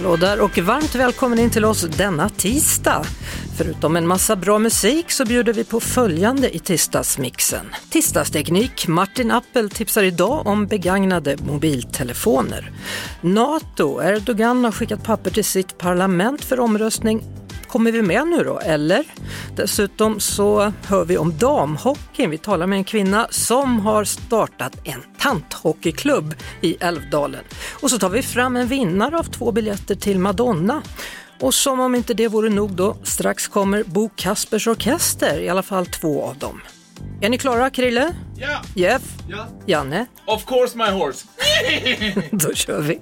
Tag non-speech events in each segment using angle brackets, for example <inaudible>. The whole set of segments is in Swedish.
Hallå där och varmt välkommen in till oss denna tisdag. Förutom en massa bra musik så bjuder vi på följande i tisdagsmixen. Tisdagsteknik, Martin Appel tipsar idag om begagnade mobiltelefoner. NATO, Erdogan har skickat papper till sitt parlament för omröstning Kommer vi med nu då, eller? Dessutom så hör vi om damhockeyn. Vi talar med en kvinna som har startat en tanthockeyklubb i Älvdalen. Och så tar vi fram en vinnare av två biljetter till Madonna. Och som om inte det vore nog då, strax kommer Bo Kaspers Orkester, i alla fall två av dem. Är ni klara, Krille? Ja! Jeff? Ja. Janne? Of course my horse! <laughs> Då kör vi!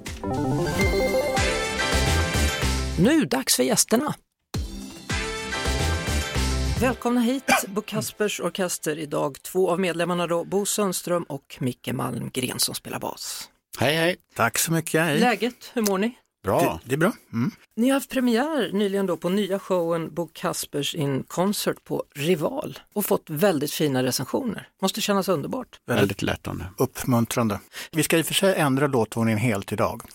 Nu dags för gästerna. Välkomna hit, Bo Kaspers Orkester idag. Två av medlemmarna då, Bo Sundström och Micke Malmgren som spelar bas. Hej hej! Tack så mycket. Hej. Läget, hur mår ni? Bra! Det, det är bra. Mm. Ni har haft premiär nyligen då på nya showen Bo Kaspers in Concert på Rival och fått väldigt fina recensioner. Måste kännas underbart. Väldigt lättande. Uppmuntrande. Vi ska i och för sig ändra låtordningen helt idag. <laughs>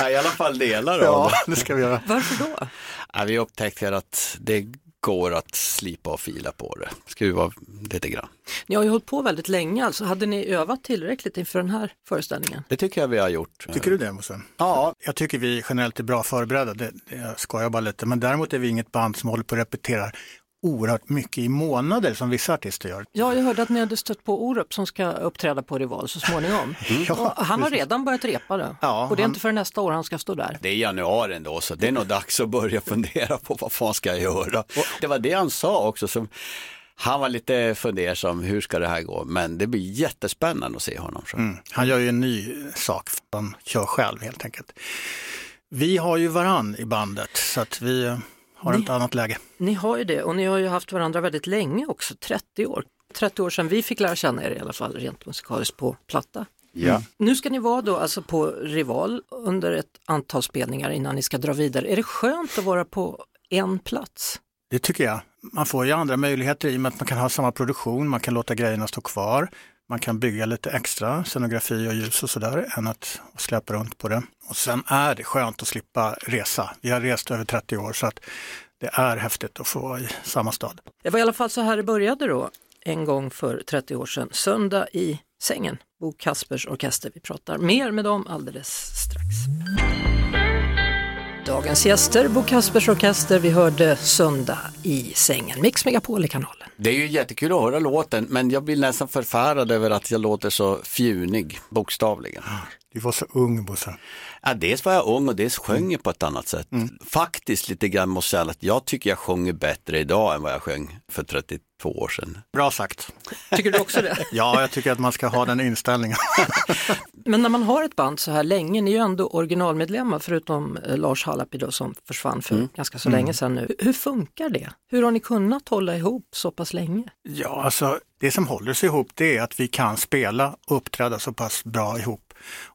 Ja, I alla fall delar av Ja, det. ska vi göra. Varför då? Ja, vi upptäcker att det går att slipa och fila på det. Skruva lite grann. Ni har ju hållit på väldigt länge, alltså hade ni övat tillräckligt inför den här föreställningen? Det tycker jag vi har gjort. Tycker du det Mosse? Ja, Jag tycker vi generellt är bra förberedda, det, det jag skojar bara lite. Men däremot är vi inget band som håller på och repeterar oerhört mycket i månader som vissa artister gör. Ja, jag hörde att ni hade stött på Orup som ska uppträda på Rival så småningom. <laughs> och han har redan börjat repa det. Ja, och det är han- inte för nästa år han ska stå där. det är januari ändå så det är nog dags att börja fundera på vad fan ska jag göra. Det var det han sa också. Som, han var lite fundersam, hur ska det här gå? Men det blir jättespännande att se honom. Så. Mm. Han gör ju en ny sak, han kör själv helt enkelt. Vi har ju varann i bandet så att vi har Ni- ett annat läge. Ni har ju det och ni har ju haft varandra väldigt länge också, 30 år. 30 år sedan vi fick lära känna er i alla fall rent musikaliskt på platta. Ja. Nu ska ni vara då alltså på Rival under ett antal spelningar innan ni ska dra vidare. Är det skönt att vara på en plats? Det tycker jag. Man får ju andra möjligheter i och med att man kan ha samma produktion, man kan låta grejerna stå kvar. Man kan bygga lite extra scenografi och ljus och sådär än att släppa runt på det. Och sen är det skönt att slippa resa. Vi har rest över 30 år så att det är häftigt att få vara i samma stad. Det var i alla fall så här det började då, en gång för 30 år sedan. Söndag i sängen, Bo Kaspers Orkester. Vi pratar mer med dem alldeles strax. Dagens gäster, Bo Kaspers Orkester. Vi hörde Söndag i sängen. Mix Megapol i kanalen. Det är ju jättekul att höra låten men jag blir nästan förfärad över att jag låter så fjunig, bokstavligen. Du var så ung Bosse. Ja, dels var jag ung och dels sjöng jag på ett annat sätt. Faktiskt lite grann måste jag säga att jag tycker jag sjunger bättre idag än vad jag sjöng för 32 år sedan. Bra sagt. Tycker du också det? <laughs> Ja, jag tycker att man ska ha den inställningen. <laughs> Men när man har ett band så här länge, ni är ju ändå originalmedlemmar förutom eh, Lars Hallapi då som försvann för ganska så länge sedan nu. Hur funkar det? Hur har ni kunnat hålla ihop så pass länge? Ja, alltså det som håller sig ihop det är att vi kan spela och uppträda så pass bra ihop.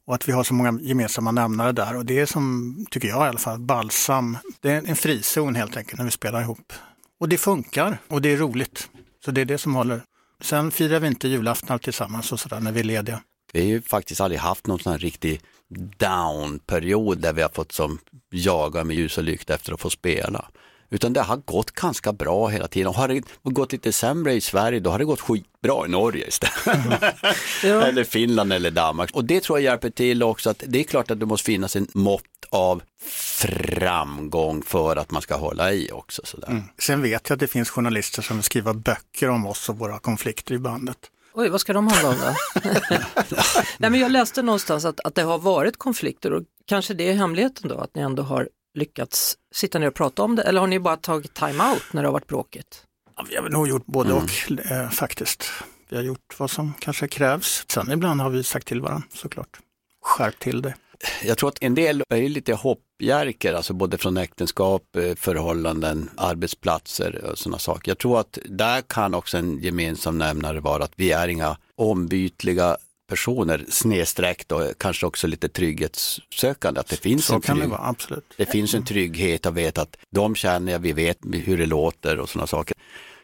Och att vi har så många gemensamma nämnare där och det är som, tycker jag i alla fall, balsam. Det är en frizon helt enkelt när vi spelar ihop. Och det funkar och det är roligt. Så det är det som håller. Sen firar vi inte julaftnar tillsammans och sådär när vi är lediga. Vi har ju faktiskt aldrig haft någon sån här riktig down-period där vi har fått som jaga med ljus och lykta efter att få spela. Utan det har gått ganska bra hela tiden. Och har det gått lite sämre i Sverige, då har det gått skitbra i Norge istället. <laughs> eller Finland eller Danmark. Och det tror jag hjälper till också att det är klart att det måste finnas en mått av framgång för att man ska hålla i också. Sådär. Sen vet jag att det finns journalister som vill skriva böcker om oss och våra konflikter i bandet. Oj, vad ska de handla om då? <laughs> Nej, men jag läste någonstans att, att det har varit konflikter och kanske det är hemligheten då, att ni ändå har lyckats sitta ner och prata om det eller har ni bara tagit time-out när det har varit bråkigt? Ja, vi har nog gjort både Mm. och eh, faktiskt. Vi har gjort vad som kanske krävs. Sen ibland har vi sagt till varandra såklart. Skärp till det. Jag tror att en del är ju lite hoppjerkor, alltså både från äktenskap, eh, förhållanden, arbetsplatser och sådana saker. Jag tror att där kan också en gemensam nämnare vara att vi är inga ombytliga personer, snedstreck då, kanske också lite trygghetssökande, att det finns Så en kan det trygg, vara, absolut. det finns en trygghet att veta att de känner jag, vi vet hur det låter och sådana saker.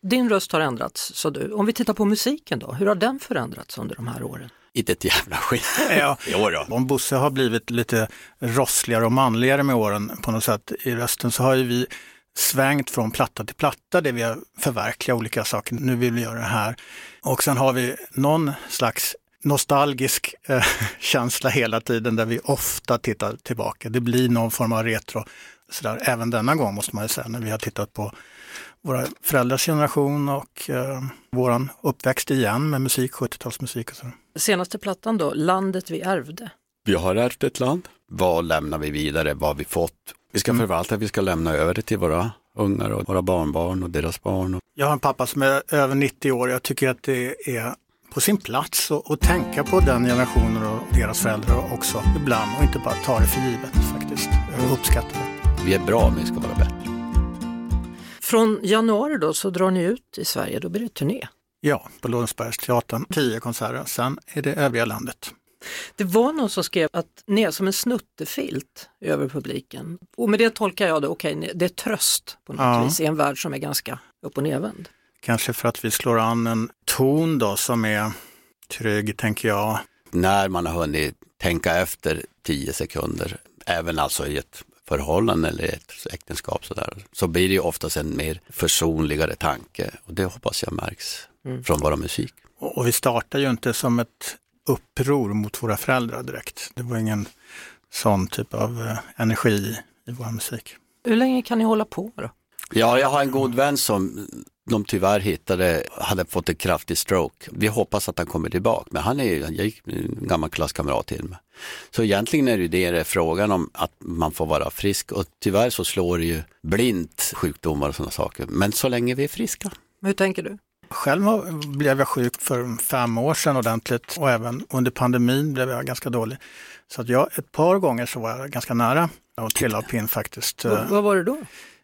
Din röst har ändrats, sa du. Om vi tittar på musiken då, hur har den förändrats under de här åren? Inte ett jävla skit. <laughs> Ja. <laughs> Jo då. Om Bosse har blivit lite rossligare och manligare med åren på något sätt i rösten så har ju vi svängt från platta till platta där vi har förverkligat olika saker. Nu vill vi göra det här. Och sen har vi någon slags nostalgisk eh, <laughs> känsla hela tiden där vi ofta tittar tillbaka. Det blir någon form av retro. Sådär. Även denna gång måste man ju säga när vi har tittat på våra föräldrars generation och eh, våran uppväxt igen med musik, 70-talsmusik och så. Senaste plattan då, Landet vi ärvde. Vi har ärvt ett land. Vad lämnar vi vidare? Vad har vi fått? Vi ska förvalta, vi ska lämna över det till våra ungar och våra barnbarn och deras barn. Jag har en pappa som är över 90 år. Jag tycker att det är på sin plats att, att tänka på den generationen och deras föräldrar också ibland och inte bara ta det för givet faktiskt. Jag uppskattar det. Vi är bra, men vi ska vara bättre. Från januari då så drar ni ut i Sverige, då blir det turné. Ja, på Lundsbergsteatern, tio konserter. Sen är det övriga landet. Det var någon som skrev att ni är som en snuttefilt över publiken. Och med det tolkar jag det, okej, ni- det är tröst på något Ja. vis i en värld som är ganska upp och nervänd. Kanske för att vi slår an en ton då som är trygg, tänker jag. När man har hunnit tänka efter tio sekunder, även alltså i ett förhållande eller ett äktenskap så, där, så blir det ju oftast en mer försonligare tanke och det hoppas jag märks från vår musik. Och, och vi startar ju inte som ett uppror mot våra föräldrar direkt. Det var ingen sån typ av eh, energi i vår musik. Hur länge kan ni hålla på då? Ja, jag har en god vän som de tyvärr hittade, hade fått en kraftig stroke. Vi hoppas att han kommer tillbaka, men han är ju en gammal klasskamrat till mig. Så egentligen är det ju det det är frågan om, att man får vara frisk och tyvärr så slår det ju blint sjukdomar och sådana saker. Men så länge vi är friska. Hur tänker du? Själv blev jag sjuk för fem år sedan ordentligt och även under pandemin blev jag ganska dålig. Så att jag, ett par gånger så var jag ganska nära att trilla av pinn faktiskt. V- vad var det då?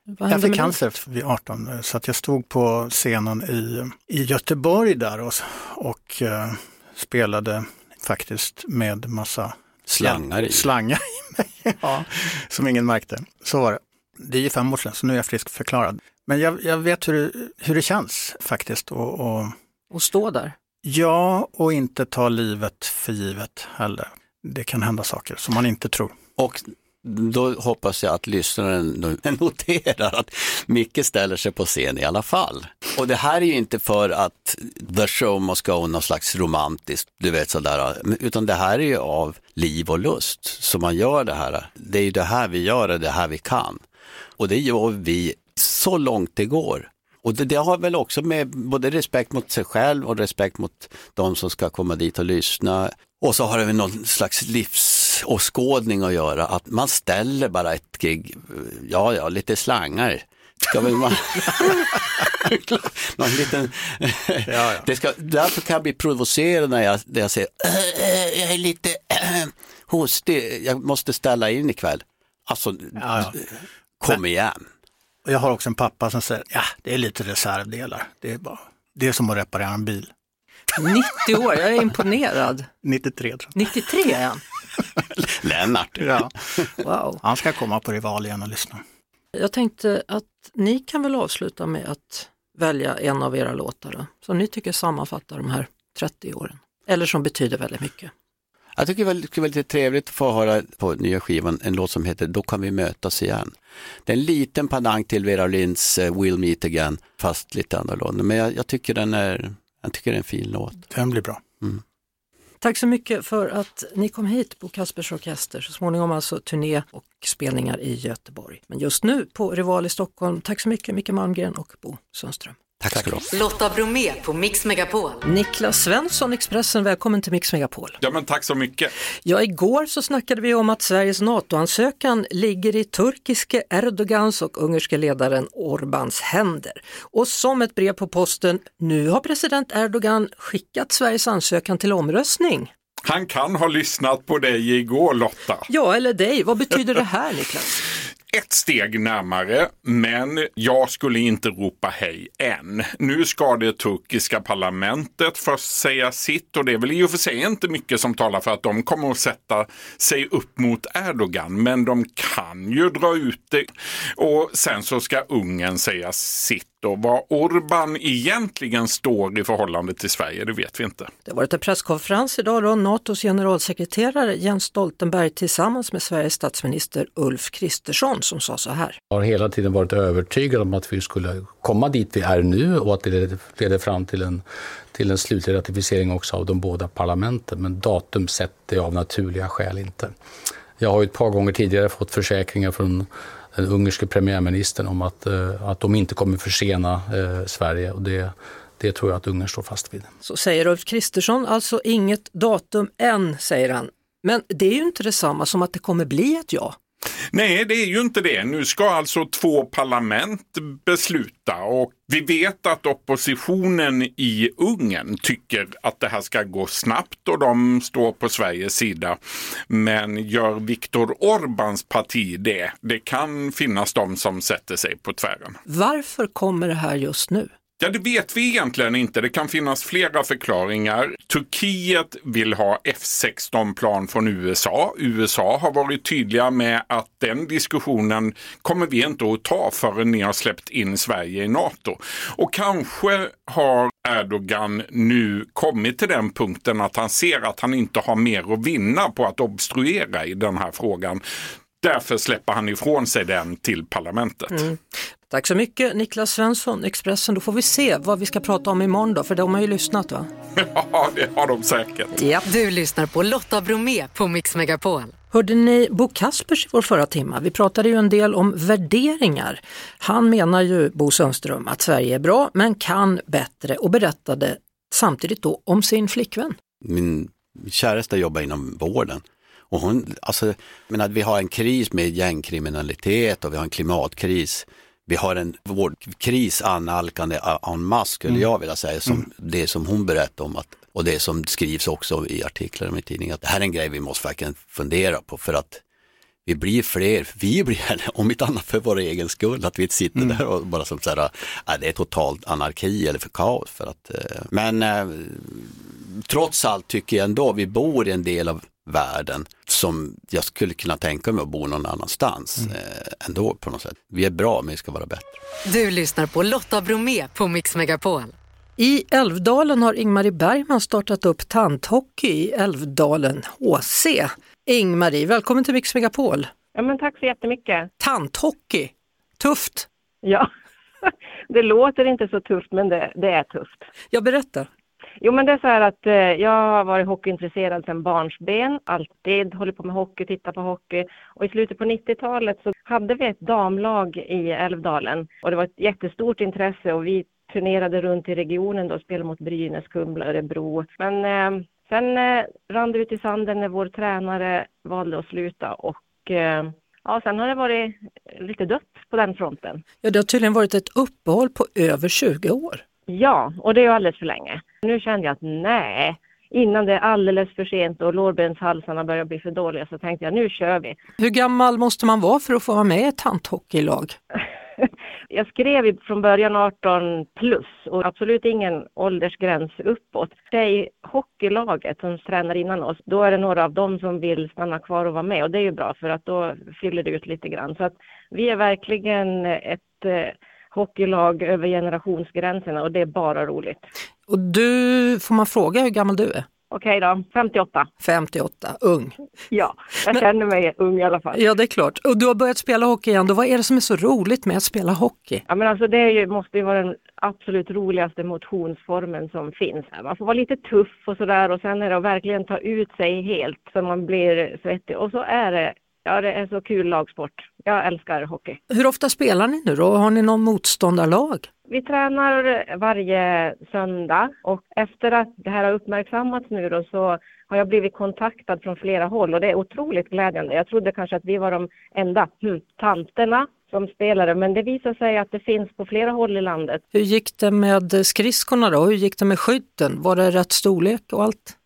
Vad Jag fick cancer vid 18 eh, så att jag stod på scenen i, i Göteborg där och, och eh, spelade faktiskt med massa Slangar i. slangar i mig. <laughs> ja, som ingen märkte. Så var det. Det är ju fem år sedan så nu är jag frisk förklarad. Men jag, jag vet hur, det- hur det känns faktiskt. Och, och, Och stå där? ja, och inte ta livet för givet heller. Det kan hända saker som man inte tror. Och då hoppas jag att lyssnaren <laughs> noterar att Micke ställer sig på scen i alla fall. Och det här är ju inte för att the show must go någon slags romantiskt, du vet sådär, utan det här är ju av liv och lust. som man gör det här, det är ju det här vi gör, det är det här vi kan. Och det gör vi så långt det går. Och det, det har väl också med både respekt mot sig själv och respekt mot de som ska komma dit och lyssna. Och så har det väl någon slags livs livsåskådning att göra, att man ställer bara ett gig, ja ja, lite slangar. Ska väl man... någon liten... Det ska, därför kan jag bli provocerad när jag, när jag säger "Äh, jag är lite äh, <clears throat> hostig, jag måste ställa in ikväll. Alltså, Ja, ja. kom igen. Jag har också en pappa som säger, ja det är lite reservdelar. Det är, bara, det är som att reparera en bil. 90 år, jag är imponerad. 93 tror 93 är han. <laughs> Lennart. jag. Ja. Wow. Han ska komma på Rival igen och lyssna. Jag tänkte att ni kan väl avsluta med att välja en av era låtar då, som ni tycker sammanfattar de här 30 åren. Eller som betyder väldigt mycket. Jag tycker det skulle vara lite trevligt att få höra på nya skivan en låt som heter Då kan vi mötas igen. Det är en liten padang till Vera Linds eh, We'll Meet Again, fast lite annorlunda. Men jag, jag, tycker den är, jag tycker det är en fin låt. Den blir bra. Tack så mycket för att ni kom hit på Kaspers Orkester, så småningom alltså turné och spelningar i Göteborg. Men just nu på Rival i Stockholm, tack så mycket Micke Malmgren och Bo Sundström. Tack ska du ha. Lotta Bromé på Mix Megapol. Niklas Svensson, Expressen, välkommen till Mix Megapol. Ja, men tack så mycket. Ja, igår så snackade vi om att Sveriges NATO-ansökan ligger i turkiske Erdogans och ungerske ledaren Orbans händer. Och som ett brev på posten, nu har president Erdogan skickat Sveriges ansökan till omröstning. Han kan ha lyssnat på dig igår Lotta. Ja, eller dig. Vad betyder det här Niklas? <laughs> Ett steg närmare, men jag skulle inte ropa hej än. Nu ska det turkiska parlamentet först säga sitt och det är väl i och för sig inte mycket som talar för att de kommer att sätta sig upp mot Erdogan, men de kan ju dra ut det. Och sen så ska Ungern säga sitt och vad Orban egentligen står i förhållande till Sverige, det vet vi inte. Det har varit en presskonferens idag då NATOs generalsekreterare Jens Stoltenberg tillsammans med Sveriges statsminister Ulf Kristersson som sa så här. Jag har hela tiden varit övertygad om att vi skulle komma dit vi är nu och att det leder, leder fram till en, till en slutlig ratificering också av de båda parlamenten. Men datum sätter jag av naturliga skäl inte. Jag har ju ett par gånger tidigare fått försäkringar från den ungerske premiärministern om att, eh, att de inte kommer försena eh, Sverige. Och det, det tror jag att Ungern står fast vid. Så säger Ulf Kristersson, alltså inget datum än, säger han. Men det är ju inte detsamma som att det kommer bli ett ja. Nej, det är ju inte det. Nu ska alltså två parlament besluta och vi vet att oppositionen i Ungern tycker att det här ska gå snabbt och de står på Sveriges sida. Men gör Viktor Orbáns parti det? Det kan finnas de som sätter sig på tvären. Varför kommer det här just nu? Ja, det vet vi egentligen inte. Det kan finnas flera förklaringar. Turkiet vill ha F16-plan från USA. USA har varit tydliga med att den diskussionen kommer vi inte att ta förrän ni har släppt in Sverige i NATO. Och kanske har Erdogan nu kommit till den punkten att han ser att han inte har mer att vinna på att obstruera i den här frågan. Därför släpper han ifrån sig den till parlamentet. Mm. Tack så mycket Niklas Svensson, Expressen. Då får vi se vad vi ska prata om imorgon då, för de har ju lyssnat va? <laughs> Ja, det har de säkert. Ja. Du lyssnar på Lotta Bromé på Mix Megapol. Hörde ni Bo Kaspers i vår förra timma? Vi pratade ju en del om värderingar. Han menar ju, Bo Sundström, att Sverige är bra men kan bättre och berättade samtidigt då om sin flickvän. Min käresta jobbar inom vården. Och hon, alltså, men att vi har en kris med gängkriminalitet och vi har en klimatkris. Vi har en vårdkris annalkande en masse skulle jag vilja säga, som det som hon berättade om att, och det som skrivs också i artiklar i tidningen. Att det här är en grej vi måste verkligen fundera på för att vi blir fler, vi blir, <laughs> om inte annat för vår egen skull, att vi sitter där och bara som så här, äh, det är totalt anarki eller för kaos. För att, eh, men eh, trots allt tycker jag ändå vi bor i en del av världen som jag skulle kunna tänka mig att bo någon annanstans eh, ändå på något sätt. Vi är bra men vi ska vara bättre. Du lyssnar på Lotta Bromé på Mix Megapol. I Älvdalen har Ingmarie Bergman startat upp tanthockey i Älvdalen HC. Ingmarie, välkommen till Mix Megapol. Ja, men tack så jättemycket. Tanthockey, tufft. Ja, <laughs> det låter inte så tufft, men det, det är tufft. Jag berättar. Jo, men det är så här att eh, jag har varit hockeyintresserad sedan barnsben, alltid hållit på med hockey, tittat på hockey. Och i slutet på 90-talet så hade vi ett damlag i Älvdalen och det var ett jättestort intresse och vi turnerade runt i regionen då, spelade mot Brynäs, Kumla, Örebro. Men eh, sen eh, rann det ut i sanden när vår tränare valde att sluta och eh, ja, sen har det varit lite dött på den fronten. Ja, det har tydligen varit ett uppehåll på över 20 år. Ja, och det är ju alldeles för länge. Nu kände jag att nej, innan det är alldeles för sent och lårbenshalsarna börjar bli för dåliga så tänkte jag nu kör vi. <laughs> Hur gammal måste man vara för att få vara med i ett tanthockeylag? Jag skrev från början 18 plus och absolut ingen åldersgräns uppåt. Tjejhockeylaget som tränar innan oss, då är det några av dem som vill stanna kvar och vara med och det är ju bra för att då fyller det ut lite grann. Så att vi är verkligen ett eh, hockeylag över generationsgränserna och det är bara roligt. Och du, får man fråga hur gammal du är? Okej då, 58. 58, ung. Ja, jag känner mig ung i alla fall. Ja, det är klart. Och du har börjat spela hockey igen. Då vad är det som är så roligt med att spela hockey? Ja, men alltså det ju, måste ju vara den absolut roligaste motionsformen som finns. Man får vara lite tuff och sådär och sen är det att verkligen ta ut sig helt så man blir svettig. Och så är det, ja det är så kul lagsport. Jag älskar hockey. Hur ofta spelar ni nu då? Har ni någon motståndarlag? vi tränar varje söndag och efter att det här har uppmärksammats nu då så har jag blivit kontaktad från flera håll och det är otroligt glädjande. Jag trodde kanske att vi var de enda hmm, tanterna som spelare, men det visar sig att det finns på flera håll i landet. Hur gick det med skridskorna då? Hur gick det med skytten? Var det rätt storlek och allt?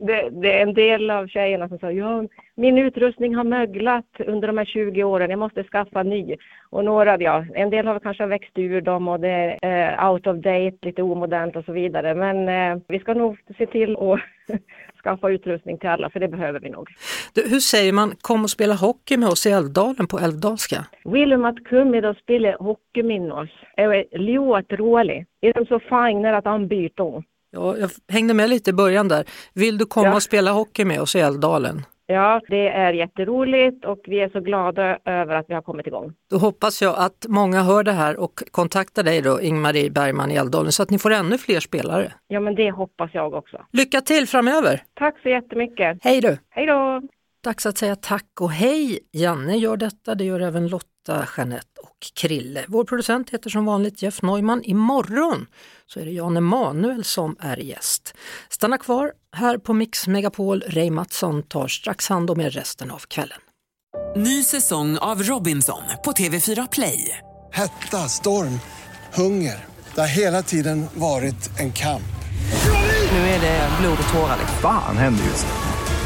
Det, det, är en del av tjejerna som säger ja, min utrustning har möglat under de här 20 åren, jag måste skaffa ny. Och några, ja, en del har kanske växt ur dem och det är uh, out of date, lite omodernt och så vidare. Men uh, vi ska nog se till att <laughs> skaffa utrustning till alla, för det behöver vi nog. Du, hur säger man kom och spela hockey med oss i Älvdalen på älvdalska? Vill att komma och spela hockey med oss? Är låt roligt? Är de så fina att de byter? Ja, jag hängde med lite i början där. Vill du komma Ja. och spela hockey med oss i Älvdalen? Ja, det är jätteroligt och vi är så glada över att vi har kommit igång. Då hoppas jag att många hör det här och kontaktar dig då, Ingmarie Bergman i Älvdalen, så att ni får ännu fler spelare. Ja, men det hoppas jag också. Lycka till framöver! Tack så jättemycket. Hej du! Hej då! Dags att säga tack och hej! Janne gör detta, det gör även Lotta, Jeanette och Krille. Vår producent heter som vanligt Jeff Neumann. Imorgon så är det Jan Emanuel som är gäst. Stanna kvar här på Mix Megapol. Ray Mattsson tar strax hand om er resten av kvällen. Ny säsong av Robinson på TV4 Play. Hetta, storm, hunger. Det har hela tiden varit en kamp. Nu är det blod och tårar. Fan händer just nu.